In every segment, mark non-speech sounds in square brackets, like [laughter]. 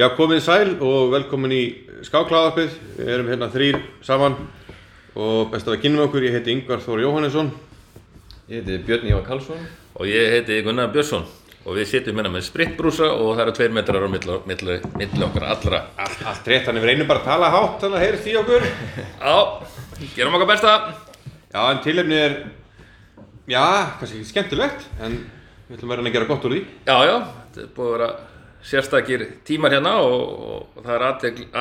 Já, komið sæl og velkomin í skáklaðarpið. Við erum hérna þrýr saman og best að við kynum okkur. Ég heiti Yngvar Þór Jóhannesson. Ég heiti Björn Ívar Karlsson. Og ég heiti Gunnar Björnsson og við sitjum hérna með spritbrúsa og það eru tveir metrar á milli, milli, milli okkar allra. Allt, allt rétt, þannig við reynum bara að tala hátt, þannig að heyrðist í okkur. [laughs] Já, gerum okkar besta. Já, en tilefnið er, já, kannski ekki skemmtilegt, en við ætlum verðan að gera gott úr því. Já, já, þetta er búið að vera sérstakir tímar hérna og, og það er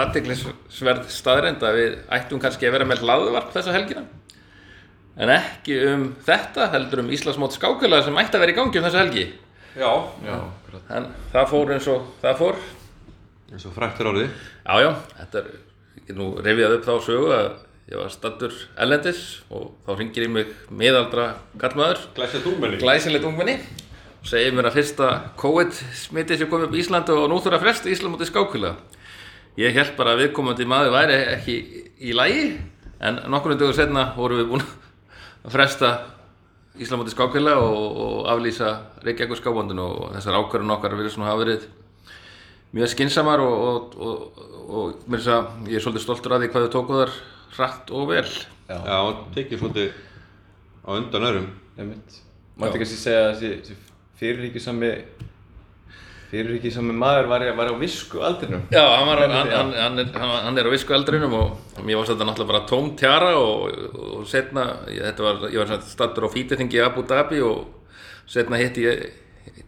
aðteglisverð staðrænd að við ættum kannski að vera með hlaðvarp þessa helgina. En ekki um þetta, heldur um Íslandsmót skákjöla sem ætti að vera í gangi um þessa helgi. Já. Já. En það fór eins og það fór. eins og frækt er orðið. Já, já, þetta er, ég get nú rifjað upp þá sögu að ég var stattur ellendis og þá ringir í mig miðaldra dúmenni. glæsilegt ungmenni segir mér að fyrsta COVID-smitið sem kom upp í Íslandi og nú þurfa að fresta Ísland mútið skákvila. Ég held bara að viðkomandi maður væri ekki í lægi en nokkurnu dögur setna vorum við búin að fresta Ísland mútið skákvila og, og aflýsa Reykjavík skákvandinu og þessar ákvarðun okkar verið svona hafa verið mjög skinsamar og, og, og, og mér finnst að ég er svolítið stoltur að því hvað þau tóku þar hratt og vel. Já, og tekið svolítið á undan. Einmitt. Mætti kannski segja að þessi fyrirríkisami fyrirríkisami maður var, var á visku aldrinum. Já, hann, var, hann, hann, hann, er, hann, hann er á visku eldrinum og mér varst þetta náttúrulega bara tóm tjara og, og setna, ég, var, ég var stattur á fítiþingi í Abu Dhabi og setna hitti ég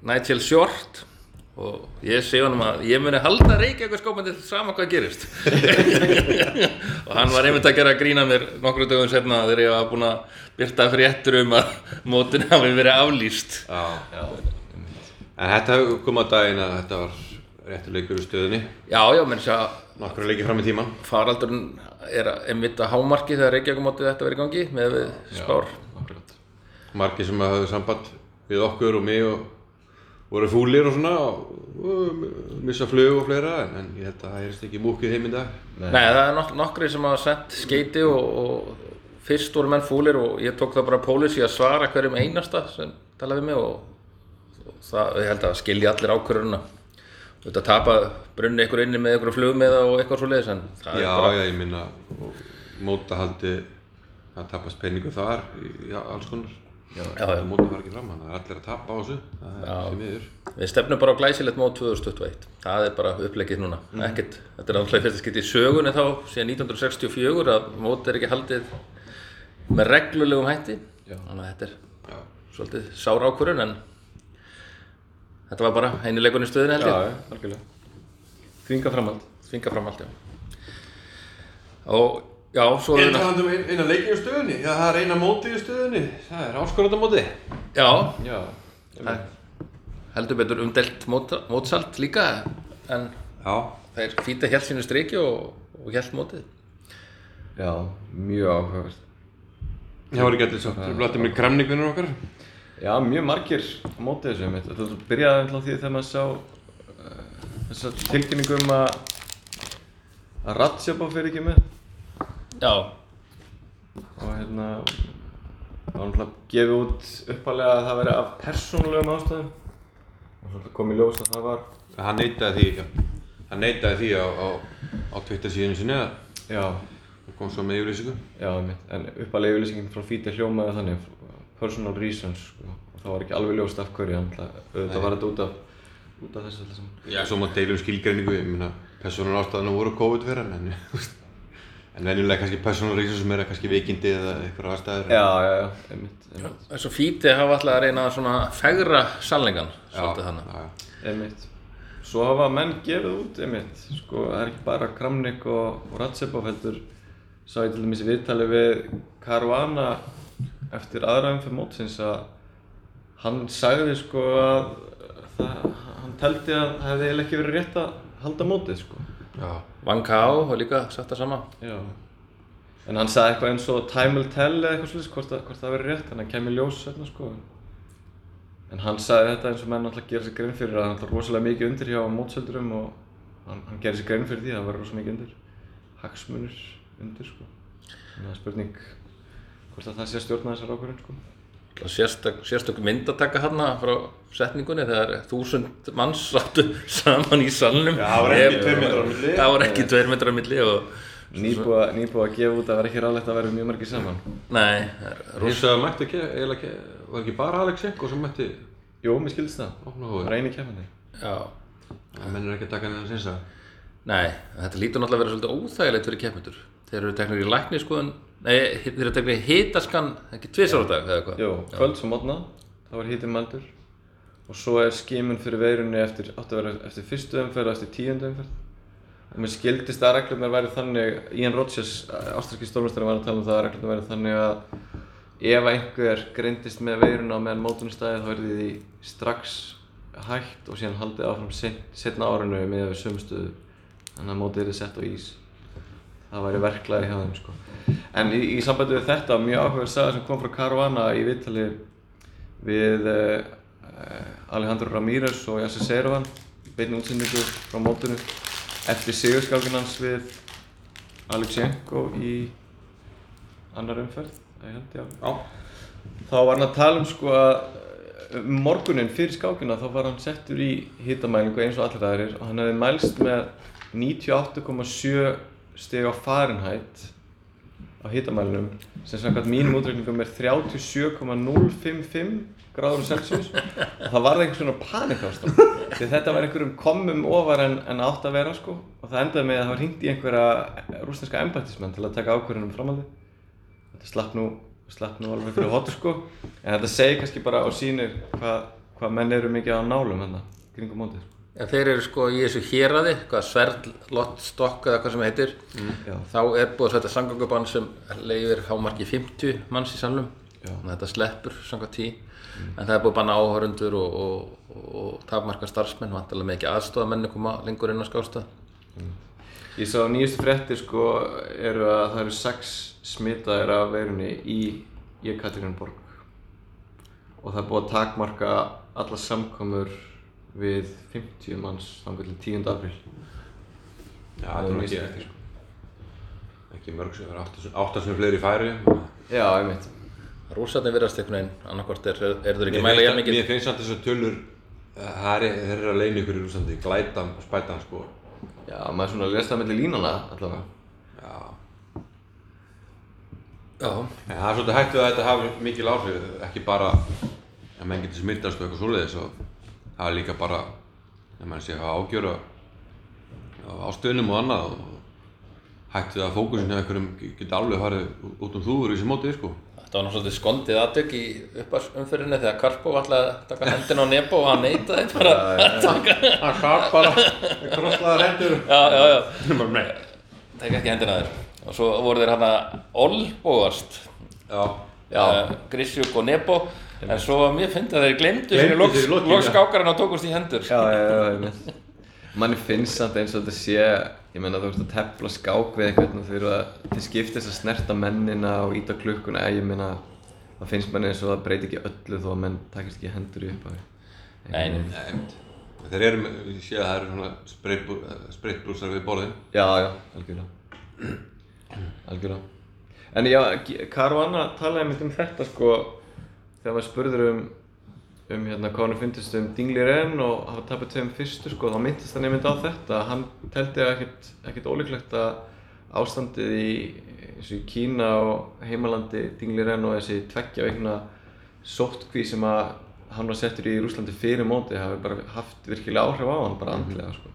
Nigel Short og ég segi honum að ég muni halda Reykjavík skópandi sama hvað gerist [laughs] og hann var einmitt að gera grína mér nokkru dögum setna þegar ég var búinn að byrta fréttur um að mótin hafi verið aflýst Já. Já. En þetta kom á daginn að þetta var réttileikur í stöðunni. Já, já, menn þess að Nokkru leikið fram í tíman. faraldurinn er einmitt að hámarki þegar Reykjavík mótið þetta verið gangi með spár Akkurat. margir sem hafðu samband við okkur og mig og voru fúlir og svona og, missa flug og fleira en, ég held að það heyrist ekki múkið heim í dag. Nei, það er nok nokkri sem hafa sendt skeiti og, og fyrst voru menn fúlir og ég tók það bara pólici að svara hverjum einasta sem talaði við mig og, og það, ég held að skilja allir ákvörðuna Þetta tapa brunni ykkur inni með ykkur flugmiða og eitthvað svo leiðis en það Já, er bara, já, ég minna mótahaldi að tapast peningu þar í, já, alls konar já, já. móta fara ekki fram, þannig að það er allir að tapa á þessu. Það er því miður. Við stefnum bara á glæsilegt mót 2021 það er bara upplegið núna. Ekkert, þetta er alltaf fyrst að skipta í sögunni þá síðan 1964 að mót er ekki haldið með reglulegum hætti. Já. þannig að þetta er Já, svolítið sár ákvörðun en þetta var bara einu leikunni stöðin held Já, ég. Já, algjörlega. Þvinga framhald. þvinga fram allt já. Og já, svo er það. talandum um eina leikið í stöðunni, já það er eina mótið í stöðunni, það er áskorðamóti já, Já. það er heldur betur umdelt mót, mótsalt líka en Já, þeir fýta hér sínu striki og, og hér mótið. Já, mjög áhugavert. það var ekki allir svo blóttið með kramningunum okkar. Já, mjög margir á móti þessu einmitt. Þetta byrjaði alltaf því þegar maður sá uh, þessa tilkynningu um að að Ratsjaba fyrir ekki með já, og hérna það var náttúrulega gefið út uppalega að það veri af persónulegum ástæðum. Og svo kom í ljós að það var. Hann neitaði því, já. hann neitaði því á, á, á Twitter síðan sinni já, það kom svo með yfirlýsingu. Já, einmitt. en uppalega yfirlýsingin frá Fíti hljómaði þannig personal reasons sko. og það var ekki alveg ljóst af hverju auðvitað var þetta út af út af þessu alltaf saman. Já, svo má deilum skilgreiningu, ég meina, persónal ástæðan voru COVID hann, en, en venjulega kannski persónal reasons sem er kannski veikindi eða eitthvað aðstæður. já, já, já, einmitt, einmitt, þessu fýti hafa alltaf að reyna að fegra sannleikan svolítið þannig já, já. einmitt svo hafa menn gefið út einmitt sko, það er ekki bara Kramnik og, og Ratsjaba heldur sá ég til dæmis í viðtali við Caruana eftir aðra umfyrir mótsins að hann sagði sko að það, hann teldi að það hefði ekki verið rétt að halda mótið sko. Van Kao var líka sagt það sama Já. En hann sagði eitthvað eins og time will tell eða eitthvað slúðis hvort, hvort það verið rétt, þannig að hann kemur ljós hérna sko. En hann sagði þetta eins og menn alltaf gera sér grein fyrir að er alltaf rosalega mikið undir hjá mótsöldurum og hann, hann gerir sér grein fyrir því að það var rosalega mikið undir. Hagsmunir undir sko. Að það er spurning hvort að það sé að stjórna þessar ákvörðun sko. sérstök, sérstök mynd að taka hana frá setningunni þegar þúsund manns áttu saman í salnum Já, það var ekki Ég- tveir metrar á milli. það var ekki tveir metrar á milli og Nýbúið að, að gefa út að það var ekki ráðlegt að vera mjög margir saman. nei, Rússa mætti ekki, eiginlega ekki, var ekki bara Alexenko sem mætti Jú, mér skildist það. opna Það hóður. var eini kemandi. já, Það mennir ekki að taka henni að sinsa. nei þetta lítur náttúrulega að vera svolítið óþægilegt fyrir keppendur þeir eru teknir í lækniskoðun nei, þeir eru teknir í hitaskan ekki tvisar á dag eða hvað Jú, kvölds og mótna, það var hítið mældur. Og svo er skimun fyrir veirunni eftir, að eftir fyrstu umferð og eftir tíundu umferð. Og mér skildist að reglurnar væri þannig, Ian Rodgers, ástralski stórmestari var að tala um það að reglurnar væri þannig að ef einhver greindist með veiruna á meðan mótunum staðið þá verði því strax hægt og síðan haldið áfram set, setna árinu með við sömstöðu þannig að mótið er sett á ís það væri verklaði hjá þeim sko. en í, í sambandi við þetta mjög áhugaverð saga sem kom frá Caruana í viðtali við uh, Alejandro Ramírez og Yasser Seyrovan beinni útsendingu frá mótinu eftir sigurskákin hans við Alexenko í annar umferð held, já. Já. þá var hann að tala um sko að um morgunin fyrir skákina þá var hann settur í hitamælingu eins og allir aðrir og hann hefði mælst með 98,7 stig á Fahrenheit á hitamælinum sem samkvæmt mínum útreikningum er 37,055 gráður Celsius. Og það varði einhvers svona panikástam því þetta var einhverjum komum ofar en, en átt að vera sko. Og það endaði með að það var hringt í einhverja rúsneska embættismenn til að taka ákvörðunum um framhaldi þetta slapp nú, slapp nú alveg fyrir hotu sko. En þetta segir kannski bara og sýnir hvað hva menn eru mikið á nálum hérna kringum mótið. Sko. Já, þeir eru sko í þessu héraði, hvað sverð, lott, stokk eða hvað sem heitir. Já. þá er búið setja sangangubann sem leifir hámarki 50 manns í að þetta sleppur samkvæmt tí en það er búið að banna áhörundur og, og, og, og takmarka starfsmenn vantilega með ekki aðstofamenni koma lengur inn á skástað Ég sá nýjustu fréttir sko eru að það eru sex smitaðir af veirunni í Jekaterinborg. Og það er búið að takmarka alla samkomur við 50 manns þangar til 10. apríl. Já, það er nú ekki, ekki, ekki mörg sem er átta sem fleiri í færi. Já, einmitt Rússarnir virðast einhvern veginn, annarkvort er, er þeir ekki mæla jafn mikið Mér finnst samt þessar tölur, eh, það er, þeir eru að leina ykkur í Rúsandi, glætan og spætan sko. Já, maður er svona að lesa það mellir línana allavega Já. Já, En það er svolítið hægt við að þetta hafi mikil áhrif, ekki bara að menn getur smittast og eitthvað svoleiðis og það er líka bara, ef mann sé að hafa ágjör á á stöðnum og annað og hægt við að fókusin hjá einhverjum geti alveg farið út um þúfur í þessi mótið sko. Þetta var nú svolítið skondið aðtök í uppasumfyrinni þegar Karpov ætlaði að taka hendina á Nebo og hann neitaði bara að taka Það skar bara, krosslaðar hendur. Já, já, já, nei. taka ekki hendina þér og svo voru þeir hann að olbóast Já. Já. uh, Grisjúk og Nebo en svo var mér fyndið að þeir glemdu sér í Gleymdu sér í lokin, loks já. skákarinn og tókust í hendur Já, já, já, einmitt Manni finnst samt eins og þetta sé ég meina þú veist að tefla skák við eitthvað þau eru að þið skiptist að snerta mennina og íta klukkuna. Ég meina það finnst manni eins og það breyti ekki öllu þó að menn takist ekki hendur í upphafi. Nei, nei. Þeir eru, ég sé að það eru svona spritbrúsar við borðin. Já, já, algjörlega. Algjörlega. En já, Caruana talaði einmitt um þetta sko þegar maður spurður um um hérna hvað hann finnst um Dingli Ren og hafa tapit þeim fyrstu sko. Þá myndist hann einmitt á þetta. Hann teldi ekkert, ekkert ólíklegt að ástandið í, í Kína og heimalandi Dingli Ren og þessi tveggja veikna sóttkví sem að hann var settur í Rúslandi fyrir móti hafi bara haft virkilega áhrif á hann bara andlega sko.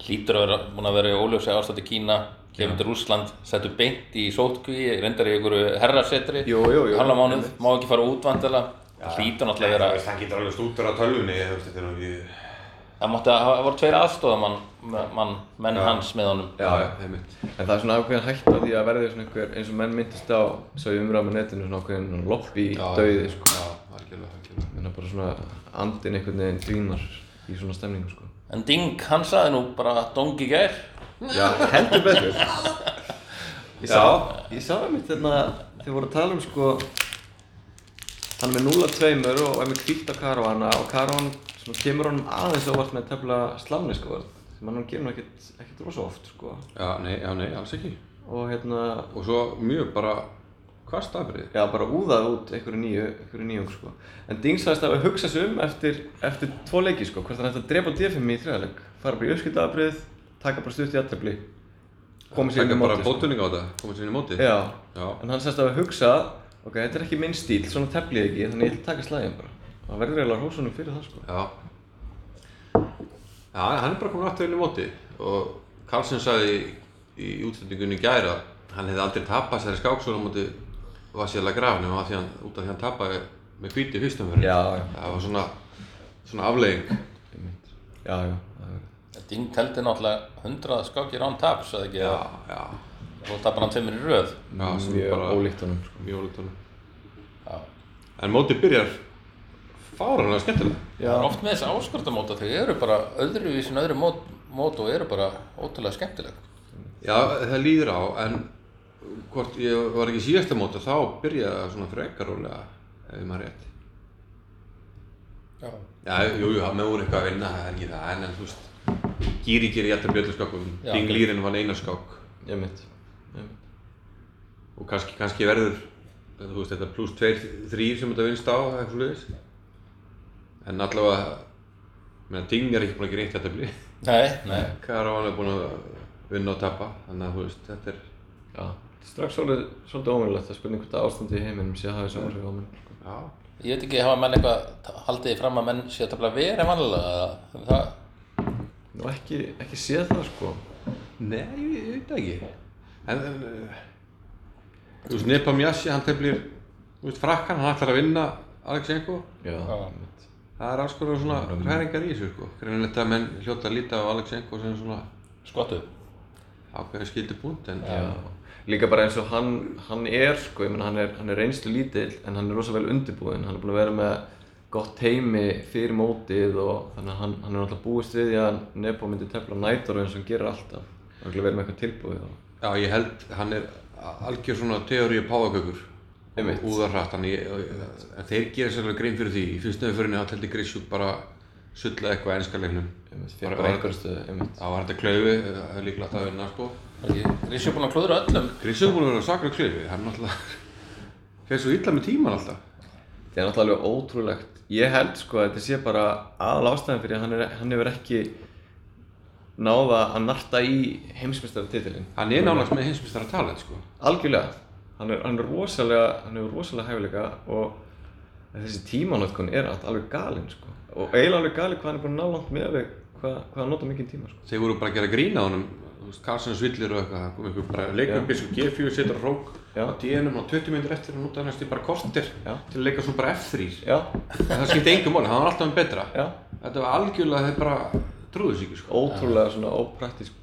Hlýtur að vera búin að vera í óljósi í Kína. Kemur til Rússland, settur beint í sótkví reyndar í einhverju herrasetri. Halva mánuð, má ekki fara út vantilega hlýtur náttúrulega að vera Það getur alveg stútur á tölvunni, þú veist, þetta er nú ekki... það mátti að það voru tveir aðstofamann mann, menn hans með honum Já, já. Það er mitt. En það er svona ákveðin hægt á því að verði svona einhver, eins og menn myndist á, svo ég umræða með netinu, svona ákveðin lobby döiði, sko. Já, algjörlega, algjörlega. Menna bara svona andin einhvern veginn dvínar í svona stemningu, sko. en Ding, hann saði nú bara dongi gær Já, heldur betur. [laughs] Ég sá, ég sá einmitt þarna, þið voru að tala um, sko, hann er með 0-2 og er með kvítt á Caruana og Caruana svona kemur honum aðeins óvart með tefla slamni, sko, sem hann gerir nú ekkert, rosa oft, sko. Já, nei, já, nei, alls ekki. Og hérna, Og svo mjög bara, Hvað staðbrið? Já, bara úðað út einhverju nýju, einhverju nýjung sko. En Dings sagðist að hugsa sig um eftir, eftir tvo leiki sko, hvort hann ætti að drepa D5 í þriðaleg. Fara bara í uppskiptaðabrið, taka bara stutt í aðtefli, koma sér inn Taka í bara móti sko. bóttunning á þetta, koma sér inn í móti. Já. Já. En hann sagðist að hugsa, ok, þetta er ekki minn stíl, svona tefli ég ekki, þannig ég ætla að taka slæðin bara. Það verður eiginlega hósunum fyrir það sko. Já. Já, hann er bara komin aftur inn í móti og Karlsson sagði í, í útsendingunni í gæra að hann hefði aldrei tapað þessari skáksóla móti Vasíla Graf nema af því hann, út af því hann tapaði með hvíti fyrstum fyrir. Já, já. Það var svona, svona. Einmitt. Já, já, Ding teldi náttúrulega 100 skákir án taps, eða ekki? Já, já. Og tapar hann tveimur í röð. Já, sem mjög bara ólíkt honum sko. En mótið byrjar fáranlega skemmtilega. Það er oft með þessi áskortamóta, þau eru bara öðruvísin öðru mót, mót og eru bara ótrúlega skemmtileg. Já, það líður á, en hvort ég var ekki síðasta móta þá byrjaði það svona frekar rólega ef maður rétt. Já. Já, jú, jú, með voru eitthvað að vinna, það er ekki það, en, en þú veist, Gíri gerir alltaf bjöldarskákum, Já, Ding ok. Lýrin var eina skák Einmitt. Og kannski, kannski verður, þú veist, þetta pluss 2-3 sem þetta vinst á, eitthvað sluðis. En allavega, meðan Ding er ekki búin að gera eitt þetta blið. Nei, nei. [laughs] Karavan er búin að vinna og tappa, þannig að þú veist, þetta er, Já, strax svolítið, svolítið ómennilegt að spurning hvort að ástandi í heiminum sé að hafa þessu áhrif á menn sko. já, Ég veit ekki, hafa menn eitthvað haldið því fram að menn sé að tafla verið vanlega eða það, Nú ekki, ekki séð það sko. Nei, ég, veit það ekki. En, en uh, þú veist, Nepomniachtchi, hann teflir, þú veist, frakkan, hann ætlar að vinna Alexenko. Já. Það er alls konar svona hræringar í þessu, sko. Greinilegt að menn hljóta að líta á Alexenko sem svona skottu. ákveðin skildi punkt, en Já. Líka bara eins og hann, hann er sko, ég meina hann er, hann er reynslu lítill en hann er rosa vel undirbúinn, hann er búinn að vera með gott teimi fyrir mótið og þannig að hann, hann er náttúrulega búist við því að Nebo myndi tefla nætur eins og hann gerir alltaf. Hann er verið með eitthvað tilbúið og... já, ég held, hann er algjör svona teóriu páðakökur. Einmitt. Úðarhratt, en þeir gera sérlega grein fyrir því. Í fyrstu öðurinni þá teldi Grissjúk bara sulla eitthvað. Einmitt, Bara- fyrir bara einmitt. Það var þetta klaufi, það er líklegt að vinna, sko. Rísjó búin að klúðra öllum. Grísið er búin að vera saklega klifi, hann er náttúrulega [laughs] fer svo illa með tíman alltaf. Það er náttúrulega ótrúlegt. Ég held sko að þetta sé bara aðal ástæðan fyrir hann, er, hann hefur ekki náða að narta í heimsmeistaratitilinn. Hann er nánast með heimsmyndstara talent sko. Algjörlega. Hann er, hann er rosalega, hann hefur rosalega hæfileika og þessi tímanótkun er allt alveg galinn sko. Og eiginlega alveg galinn hvað hann er búinn að ná langt með við hvað, hvað hann nota mikið tíma sko. Þeir voru bara að gera grína á veist, Carlsen svillir og eitthvað, það kom einhver bara leikum biskup G4, setur rók á DN-um á 20 minnir eftir og nota næstu bara kortir Já. til að leika svo bara F3. Já, En það skipti engum máli, það var alltaf um betra. já. Þetta var algjörlega, þeir bara trúðu sig ekki sko. Ótrúlega svona ópraktísk.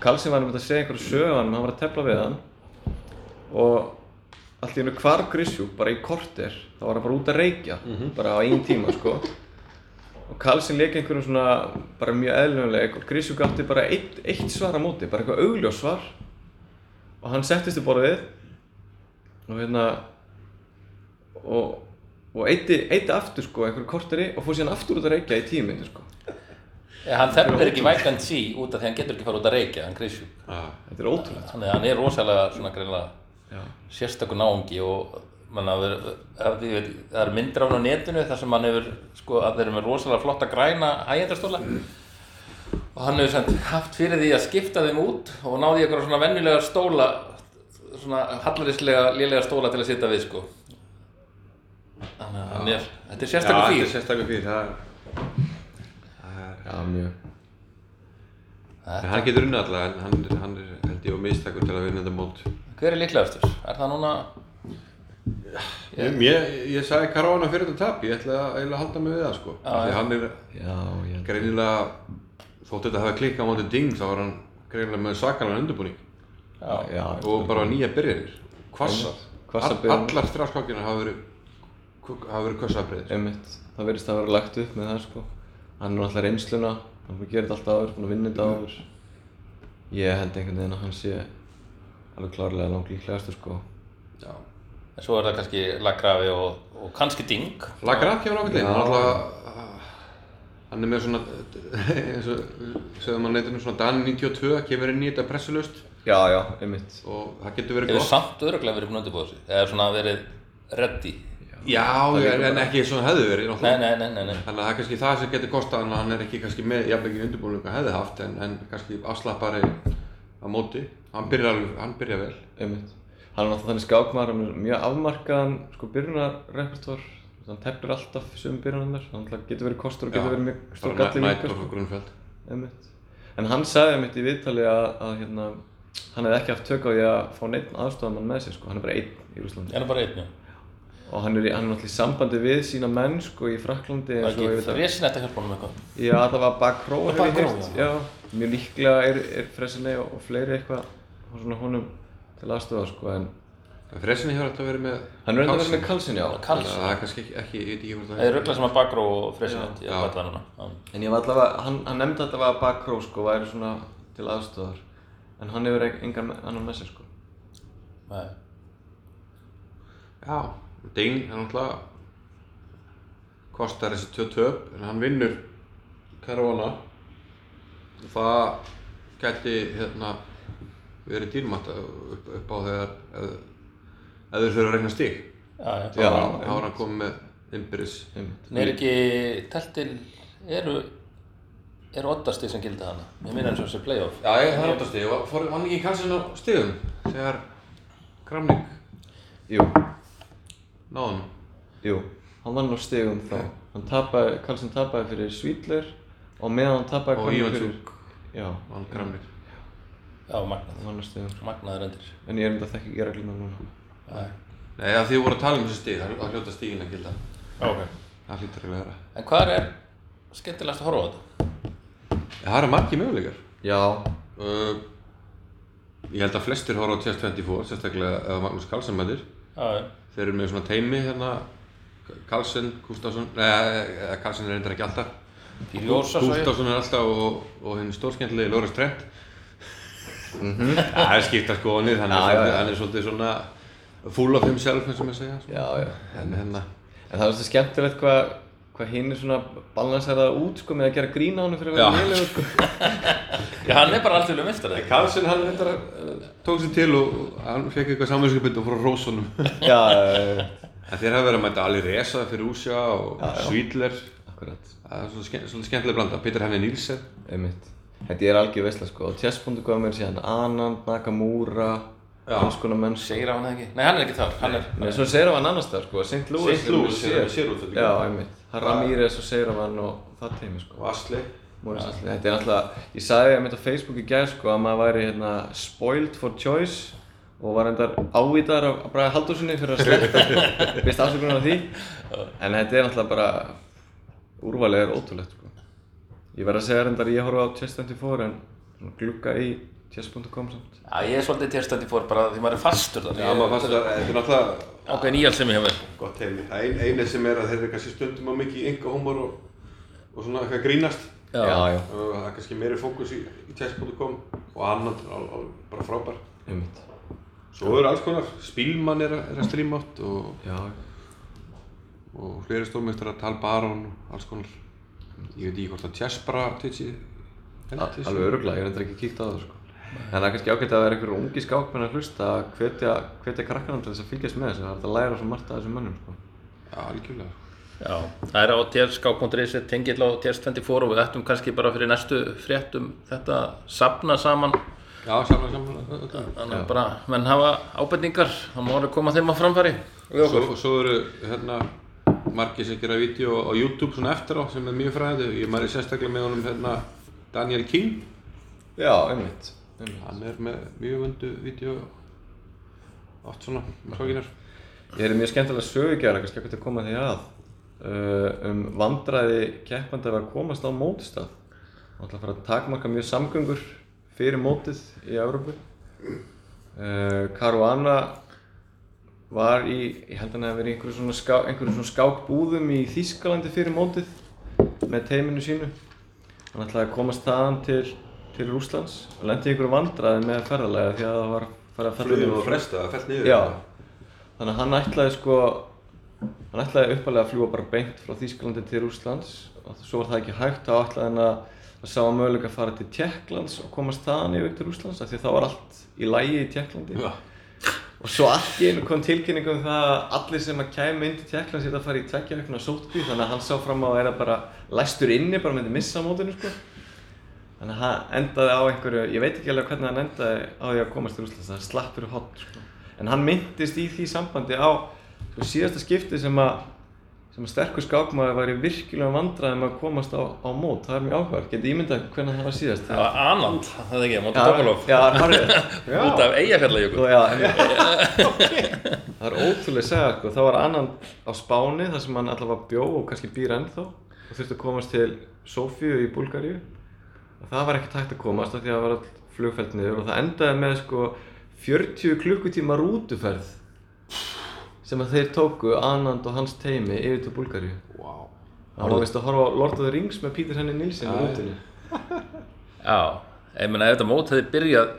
Karlsson var einmitt að segja einhverju sögu hann, var að tefla við hann og allt í hennu hvarf Grisjúk bara í korter, þá var hann bara út að reykja, bara á einn tíma sko. Og Karlsson leik einhverjum svona bara mjög eðlunuleik og Grisjúk átti bara eitt, eitt svar á móti, bara eitthvað augljós svar. Og hann settist í borðið og hérna og, og eitti, eitti aftur sko einhverju korteri og fór síðan aftur út að reykja í myndir sko. Ja, hann tefnir ekki Mike and See út af því hann getur ekki fara út að reykja, hann Rísjó. Já. Þetta er ótrúlegt. Þannig að hann er rosalega svona greinlega Já. sérstakur náungi og manna, það, er myndir af hann á netinu þar sem hann hefur sko að þeir eru með rosalega flotta græna hægjendastóla og hann hefur sent, haft fyrir því að skipta þeim út og náði eitthvað svona venjulega stóla svona hallarislega lélega stóla til að sitja við sko þannig að hann er, þetta er þetta fýr er sérstakur fyrir, það er, það er, Já, mjög. en hann getur unnið alltaf en hann, er- hann er held ég og mistakur til að vinna þetta mót. hver er líklegastur? er það núna Ég, ég, ég sagði Caruana fyrir þetta tap, ég ætla að, að halda mig við það sko. Já, Því já. hann er Já, greinilega, þótt þetta hafi klikkað á móti Ding, þá var hann greinilega með sakalega undirbúning já, Já, og bara nýja All- byrjanir. Allar strafskákina hafa verið, hafa verið kvassabriðir. einmitt. Það verðist að vera lagt upp með það, sko. Hann er alltaf reynsluna, hann búið að gera þetta alltaf áður, búin að vinna þetta áður. Ég held einhvern veginn að hann sé alveg klárlega langt líklegastur, sko. Já. en svo er það kannski Lagrafi og, og kannski Ding Lagraf kemur ákveðin, Já. hann er alltaf, hann er með svona, [laughs] eins og, segðum hann neittinu svona Dan 92, kemur inn í þetta pressulust, Já, já, einmitt. og það getur verið Hefur gott samt öruglega verið búin að undirbúða sig eða svona verið ready Já, en ekki eins og það hefði verið Nei, náttúrulega nei, nei, nei, nei. Þannig að það er kannski það sem getur kostað hann að hann er ekki kannski með jafn ekki undirbúinu hvað hefði haft en, en kannski afslappari á móti hann byrjar, alveg, hann byrjar vel Einmitt. Hann er náttúrulega þannig skákmaður, hann er mjög afmarkaðan sko byrjunarrepertoar. Hann tefnir alltaf sögum byrjunarnar, hann getur verið kostur og getur verið mjög stór galli líka. Nættorf Sko. og Grunfeld Einmitt. En hann sagði einmitt í viðtali að, að hérna, hann hefði ekki haft tök á því að fá neitt aðstofamann með sér sko, hann er bara einn í Úslandi. Og hann er, í, hann er náttúrulega í sambandi við sína menn sko í Fraklandi Það er eins og ég ekki veit að fresin að hjálpa honum eitthvað. Já, það var Bakró hef ég Bakró, heyrt, já. Mjög líklega er, er Fresinni og, og fleiri eitthvað og svona honum til aðstofa sko en Fresinni hefur alltaf verið með hann er enda verið með Karlsson, já. Þannig Kals. að það er kannski ekki, ekki, ég veit ekki hvort Það er ruggla sem að Bakró og fresin Já. ég Já. veit það núna. Já. En ég var allavega, hann, hann nefndi að Bakró sko væri svona til aðstofar en hann hefur engan annan með sér sko. Nei. Já, Dein er náttúrulega kostar þessi tvö töp en hann vinnur Caruana og það gæti hérna verið dýrmátt upp, upp á þegar ef, ef þeir þurfa að regna stig Já, já. Já. þá er hann komið með Einmitt. En er ekki teltin, eru, eru oddastig sem gildi hana? Ég minna eins og þessi playoff. Já, ég, það er og fór hann ekki kannski á stigum þegar Kramnik Jú, náði hann jú, hann vann á stegum þá. Hann tapaði, Karlsson tapaði fyrir Svídler og meðan hann tapaði og Ívan fyrir... Tsúk Já, vann Kramnik Já, magnað. hann vann á stegum. Magnaður endur. En ég er enda þekki ekki regluna núna. Já, Nei, að því við vorum að tala um þessi stig, það er hljóta stigin að gilda ok. það hlýtur eiginlega að vera En hvað er skemmtilegast að horfa á þetta? Það eru margir möguleikar Já, uh, Ég held að flestir horfa á Test 24, sérstaklega ef Magnús Karlsson mætir Já, já. Þeir eru með svona teimi hérna Karlsson, Gustafsson, neða Karlsson er reyndar ekki alltaf. Gustafsson er alltaf og, og hinn stórskemmtilegi Lóris Trent [laughs] Það er skipta skoðanir, hann, er svolítið- já. hann er svolítið svona full of himself eins og maður segja svona. já, já. En hérna, En það er svo skemmtilegt hvað hva hinn er svona balanseraða út sko með að gera grín á hann fyrir að vera lélegur sko. [laughs] Já, hann er bara alltaf meistari. Karlsson hann reyndar uh, tók sér til og hann fekk eitthvað samanskipið og frá Rósunum [laughs] Já, já, já, En þeir hafa verið að mæta Ali Reza fyrir Úsja og Svídler akkurat, Það er skemmt, svolítið skemmtileg blanda. Peter Henni Nílsen. einmitt. Þetta er algjör veistla sko, og chess.com er síðan Anand, Nakamura, alls konar menn. Segir á hann ekki? Nei, hann er ekki þar. Hann er... Nei, svo Seiravan annars það sko, St. Louis. St. Louis er er- sér út þetta Já, ekki. einmitt. Það Ramírez og Seiravan og það teimi sko. Og Asli. Morris Ashley. Þetta er alltaf, ég sagði einmitt á Facebook í gær sko að maður væri hérna spoiled for choice og var endar ávítar af Braga Haldurssoni fyrir að [laughs] sletta best afsökunar á því en þetta er alltaf bara úrvalið er ótrúlegt sko ég verð að segja reyndar að ég horfa á Chess24 en svona glugga í chess.com samt Já, ég er svolítið térstandi fór bara því maður er fastur þar. Já, maður fannst þetta, þetta er náttúrulega Ákveðin íhjald sem ég hef verið. gott heimi. Það ein, eina sem er að þeir eru kannski stundum á mikið ynga humor og, og svona eitthvað grínast. Já. já, já, Og það er kannski meiri fókus í, í chess.com og annan er al, al, bara frábær. einmitt Svo eru alls konar, Spílmann er, að- er að stríma átt og, já, og fleiri stórmestrar, Tal Baron og alls konar. Ég veit ekki hvort að chess bara. Al- alveg öruglega, ég er reyndar ekki kíkt á það sko en það er kannski ágætt að vera einhverjum ungi skákmenn að hlusta að hvetja, hvetja krakkarna til þess að fylgjast með þessu það er hægt að læra svo margt af þessum mönnum sko Já, algjörlega. Já, það er á térskák.is tengill á TS24 og við ættum kannski bara fyrir næstu fréttum þetta sapna saman Já, saman, saman. þannig að bara menn hafa ábendingar þá má alveg koma þeim á framfæri Svo, svo eru hérna margir sem gera vídeo á YouTube svona eftir á sem er mjög fræðið. Ég mæri sérstaklega með honum hérna Daniel King. Já, einmitt, einmitt. Hann er með mjög vöndu vídeo oft svona sókinar. Ég er mjög skemmtilega sögugjara, kannski ekki að koma því að uh, um vandræði keppandi að komast á mótistað og ætla að fara að takmarka mjög samgöngur fyrir mótið í Evrópu uh, Caruana var í, ég held að hann hefði verið í einhverju svona, ská, einhverju svona skákbúðum í Þýskalandi fyrir mótið með teiminu sínu hann ætlaði að komast þaðan til, til Rússlands. Og lendi einhverju vandræði með ferðalega því að það var farið að ferða niður- fresta, það fælt niður. Já, þannig að hann ætlaði sko hann ætlaði uppalega að fljúa bara beint frá Þýskalandi til Rússlands og svo var það ekki hægt. Þá ætlaði hann að það sá að möguleika að fara til Tjekklands og komast þaðan yfir til Rússlands af því að það var allt í lægi í Tjekklandi Já. og svo einu kom tilkynning um það að allir sem að kæmi inn til Tjekklands þetta að fara í tveggja vikna sótkví þannig að hann sá fram á að vera bara læstur inni bara myndi missa á mótinu sko þannig að hann endaði á einhverju ég veit ekki alveg hvernig hann endaði á því að komast til Rússlands það slapp fyrir hot sko. en hann myndist í því sambandi á sko, síðasta skipti sem að sem að sterkur skákmaður væri virkilega vandræðum að komast á, á mót, það er mjög áhverð, getið ímyndað hvernig það var síðast? Það var Anand, það er ekki, Móti Topolov Já, það er [laughs] út af Eyjafjallajökull. Já, [laughs] það er ótrúlega að segja, sko. það var annan á Spáni þar sem hann allavega bjó og kannski býr ennþá og þurfti að komast til Sofíu í Búlgaríu. og það var ekki tægt að komast af því að það var all flugfælt niður og það endaði með sko 40 klukkutíma rútuferð sem að þeir tóku Anand og hans teimi yfir til Búlgaríu Vá. Það var veist að horfa á Lord of the Rings með Peter Henry Nilsson í Já, rútunni [laughs] Já, ég meina ef þetta mót hefði byrjað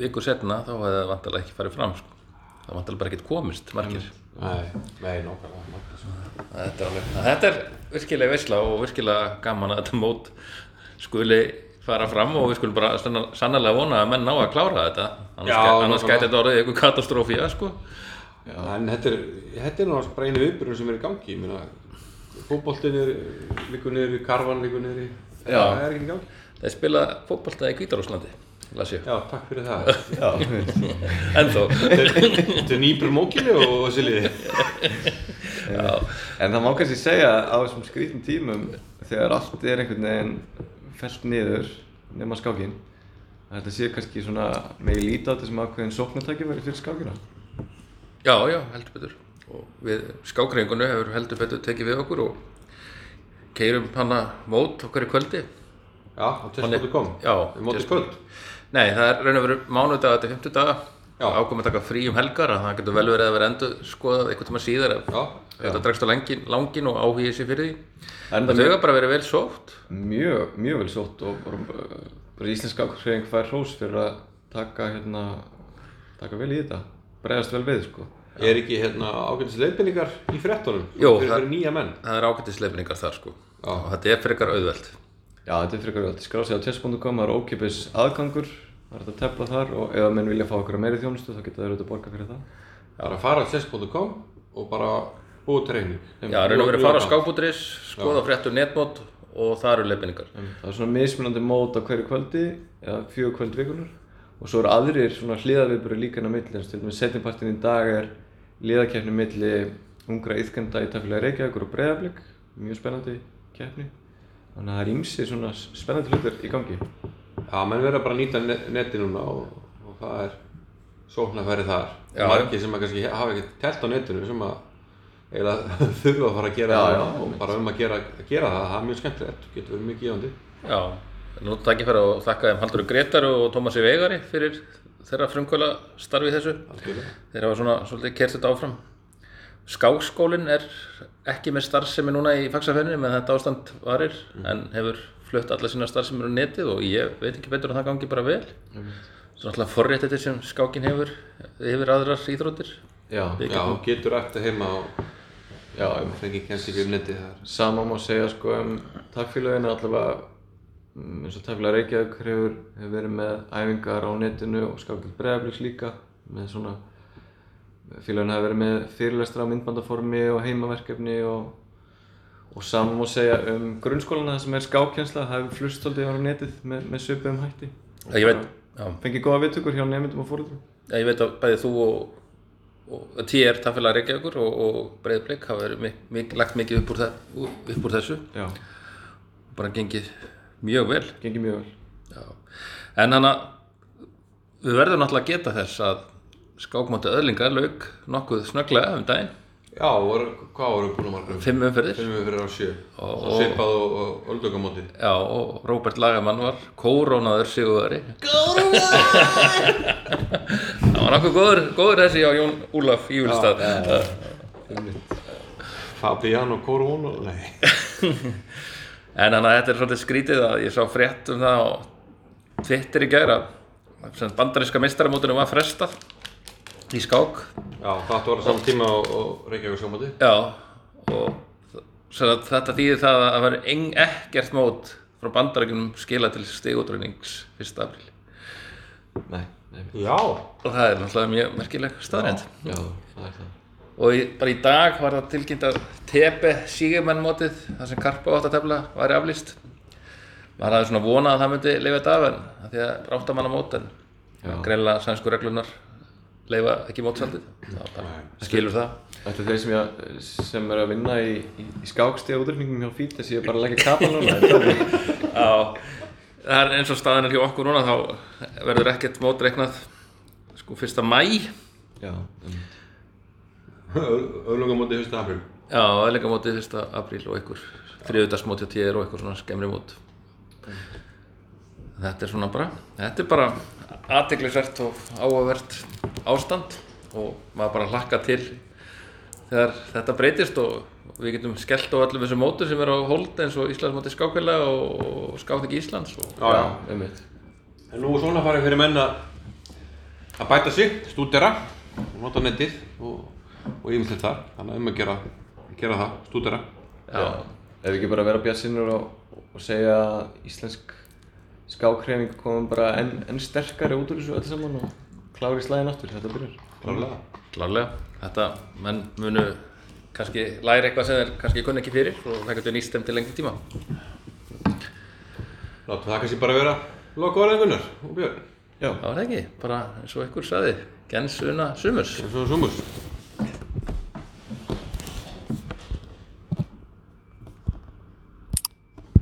vikur setna þá hefði það vantilega ekki farið fram sko. það vantilega bara ekkert komist margir Nei, nei, nákvæmlega. nákvæmlega. þetta, er alveg, þetta er virkilega veisla og virkilega gaman að þetta mót skuli fara fram og við skulum bara sannarlega vona að menn ná að klára þetta annars, Já, annars gæti þetta orðið eitthvað katastrófía sko. En þetta er, þetta er nú bara einu viðbyrjun sem er í gangi. Ég meina, fótboltinn er líkur niður, karvan líkur niður. Já. Það er ekki í gangi. þeir spila fótbolta í Hvítarúslandi las ég, Já, takk fyrir það. Já, [laughs] ennþó Þetta er nýbrur mókinu og þessi liði. En það má kannski segja að á þessum skrítum tímum þegar allt er einhvern veginn fellt niður nema skákin að þetta sé kannski svona megi líta á þetta sem ákveðin sóknartæki verið fyrir skákina Já, já, heldur betur og við skákringunni hefur heldur betur tekið við okkur og keirum hana mót okkar í kvöldi Já, á test.com. Já, Við mótið Chess- kvöld. Nei, það er raun og veru mánudaga til 50 daga Já. Ákomið að taka frí um helgar að það getur vel verið að vera endur skoðað einhvern tíma síðar þetta dregst á langin, langin og áhugið sér fyrir því. En það þau bara verið vel sótt. Mjög, mjög vel sótt og bara, uh, bara íslensk skákhreyfing fær hrós fyrir að taka hérna taka vel í þetta, bregðast vel við sko. Er ekki hérna ágætis leiðbendingar í frettunum? Fyrir, það- fyrir nýja menn. það er ágættisleifningar þar sko. Já. og þetta er frekar auðvelt. Já, þetta er frekar vel, skrá sig á chess.com, það er ókipis aðgangur það er þetta að tefla þar og ef að menn vilja fá okkur meiri þjónustu þá geta þeir auðvitað að borga fyrir það. Bara að fara á test.com og bara búið til reyning. Já, raun og verið að fara á skápútris skoða fréttur netmót og það eru leifningar Það er svona mismunandi mót á hverju kvöldi eða fjögur kvöld vikunar og svo eru aðrir svona hliðaviðbúri líka inn á milli. Eins og til dæmis setjumpartin í dag er liðakeppni milli ungra yðkenda í tafélag Reykjavíkur og Breiðablík mjög spennandi keppni. Þannig að það er ýmsi svona spennandi hlutir í gangi Já, menn verða bara að nýta ne- netið núna og, og það er sóknarfæri þar. Já. Margir sem að kannski hafa ekkert telt á netinu sem að eiginlega [laughs] þurfa að fara að gera Já, það og bara um að gera, gera það, það er mjög skemmtilegt, getur verið mjög gefandi. Já, nú takk ég fyrir að þakka þeim Haldur Gretar og Tómasi Vegari fyrir þeirra frumkvöla starfi í þessu Algjörlega. þeir hafa svona svolítið kert þetta áfram Skákskólinn er ekki með starfsemi núna í fagsafenni með þetta ástand varir en hefur flutt alla sína starfsemi á netið og ég veit ekki betur að það gangi bara vel Svo náttúrulega forréttið sem skákin hefur yfir aðrar íþróttir Já, Já, getur eftir heima og já, einmitt. fengi kennst ekki um netið þar. Sama má segja sko um tafélaginu allavega mm, eins og tafélag Reykjavík hefur, hefur verið með æfingar á netinu og skákild Breiðablíks líka með svona félaginu hefur verið með fyrirlestra á myndbandaformi og heimaverkefni og og sama má segja um grunnskólana sem er skákjensla, það hefur flust svolítið á netið með, með svipum hætti. Ég veit, já, fengið góða viðtökur hjá nefndum og fóröldrum ég veit að bæði þú og, og TR Tafélag Reykjavíkur og, og Breiðblik hafa verið mik mik lagt mikið upp úr, það, upp úr þessu. Já, bara gengið mjög vel. Gengið mjög vel. Já. En hann að við verðum náttúrulega að geta þess að skákmóti öðlingar lauk nokkuð snögglega um daginn, Já, voru, hvað voru búin að margum? fimm umferðir Finnum við fyrir á sjö. Og- Og svipað og, og öldökamóti. Já, og Róbert Lagamann var kórónaður sigurveri [laughs] Það var nokkuð góður, góður þessi á Jón Úlaf í Júlstað Fabiano Corona, nei. [laughs] En hann að þetta er svolítið skrítið að ég sá frétt um það á Twitter í gæra sem bandaríska meistaramótinu var frestað í skák Já, það að vera saman tíma og, og Reykjavík sjómóti. Já, og að þetta þýðir það að það eng ekkert mót frá bandarækjunum skila til stigútrænings 1. apríl Nei, nei, Já. og það er náttúrulega mjög merkileg staðrænd já, það er það. og í, bara í dag var það tilkynnt að TB Sigemenn mótið þar sem Karpa átt að tefla væri aflýst maður hafði svona vonað að það myndi leifa þetta af en af því að bráttamanna mót en greinlega sænsku reglunar leifa ekki mótsaldið það bara skilur það Ætli þeir sem, ég, sem eru að vinna í, í, í skákstíða útrýmingum hjá séu bara að leggja kapal núna [laughs] er það þannig? Já, það er eins og staðan er hjá okkur núna þá verður ekkert mót reiknað sko fyrsta mæ Já, Öðlungamóti 1. april. Já, aðleika mótið fyrsta apríl og einhver þriðudagsmóti á tíðir og einhver svona skemmri mót Þetta er svona bara þetta er bara aðteglisvert og áhugavert ástand og maður bara hlakka til þegar þetta breytist og við getum skellt á öllum þessum mótur sem eru á hold eins og Íslandsmóti skákvela og skáþing Íslands og Já, já. um mitt En nú er svona farið fyrir menn að bæta sig, stúdera, nota netið og, og yfirleitt það. Þannig að um að gera, gera það, stúdera. Já, ef við ekki bara vera bjartsinnur og, og segja að íslensk skákhreyfing komum bara enn en sterkari út úr þessu öll saman og klári slæðin aftur, þetta byrjar. Klárlega. Klárlega, þetta menn munu kannski læra eitthvað sem þeir kannski kunni ekki fyrir og það getur nýst þeim til lengri tíma Látum það kannski bara vera loka orðið Gunnar og Björn. Já, Það var það ekki, bara eins og einhver saði, gens una sumurs eins og sumurs.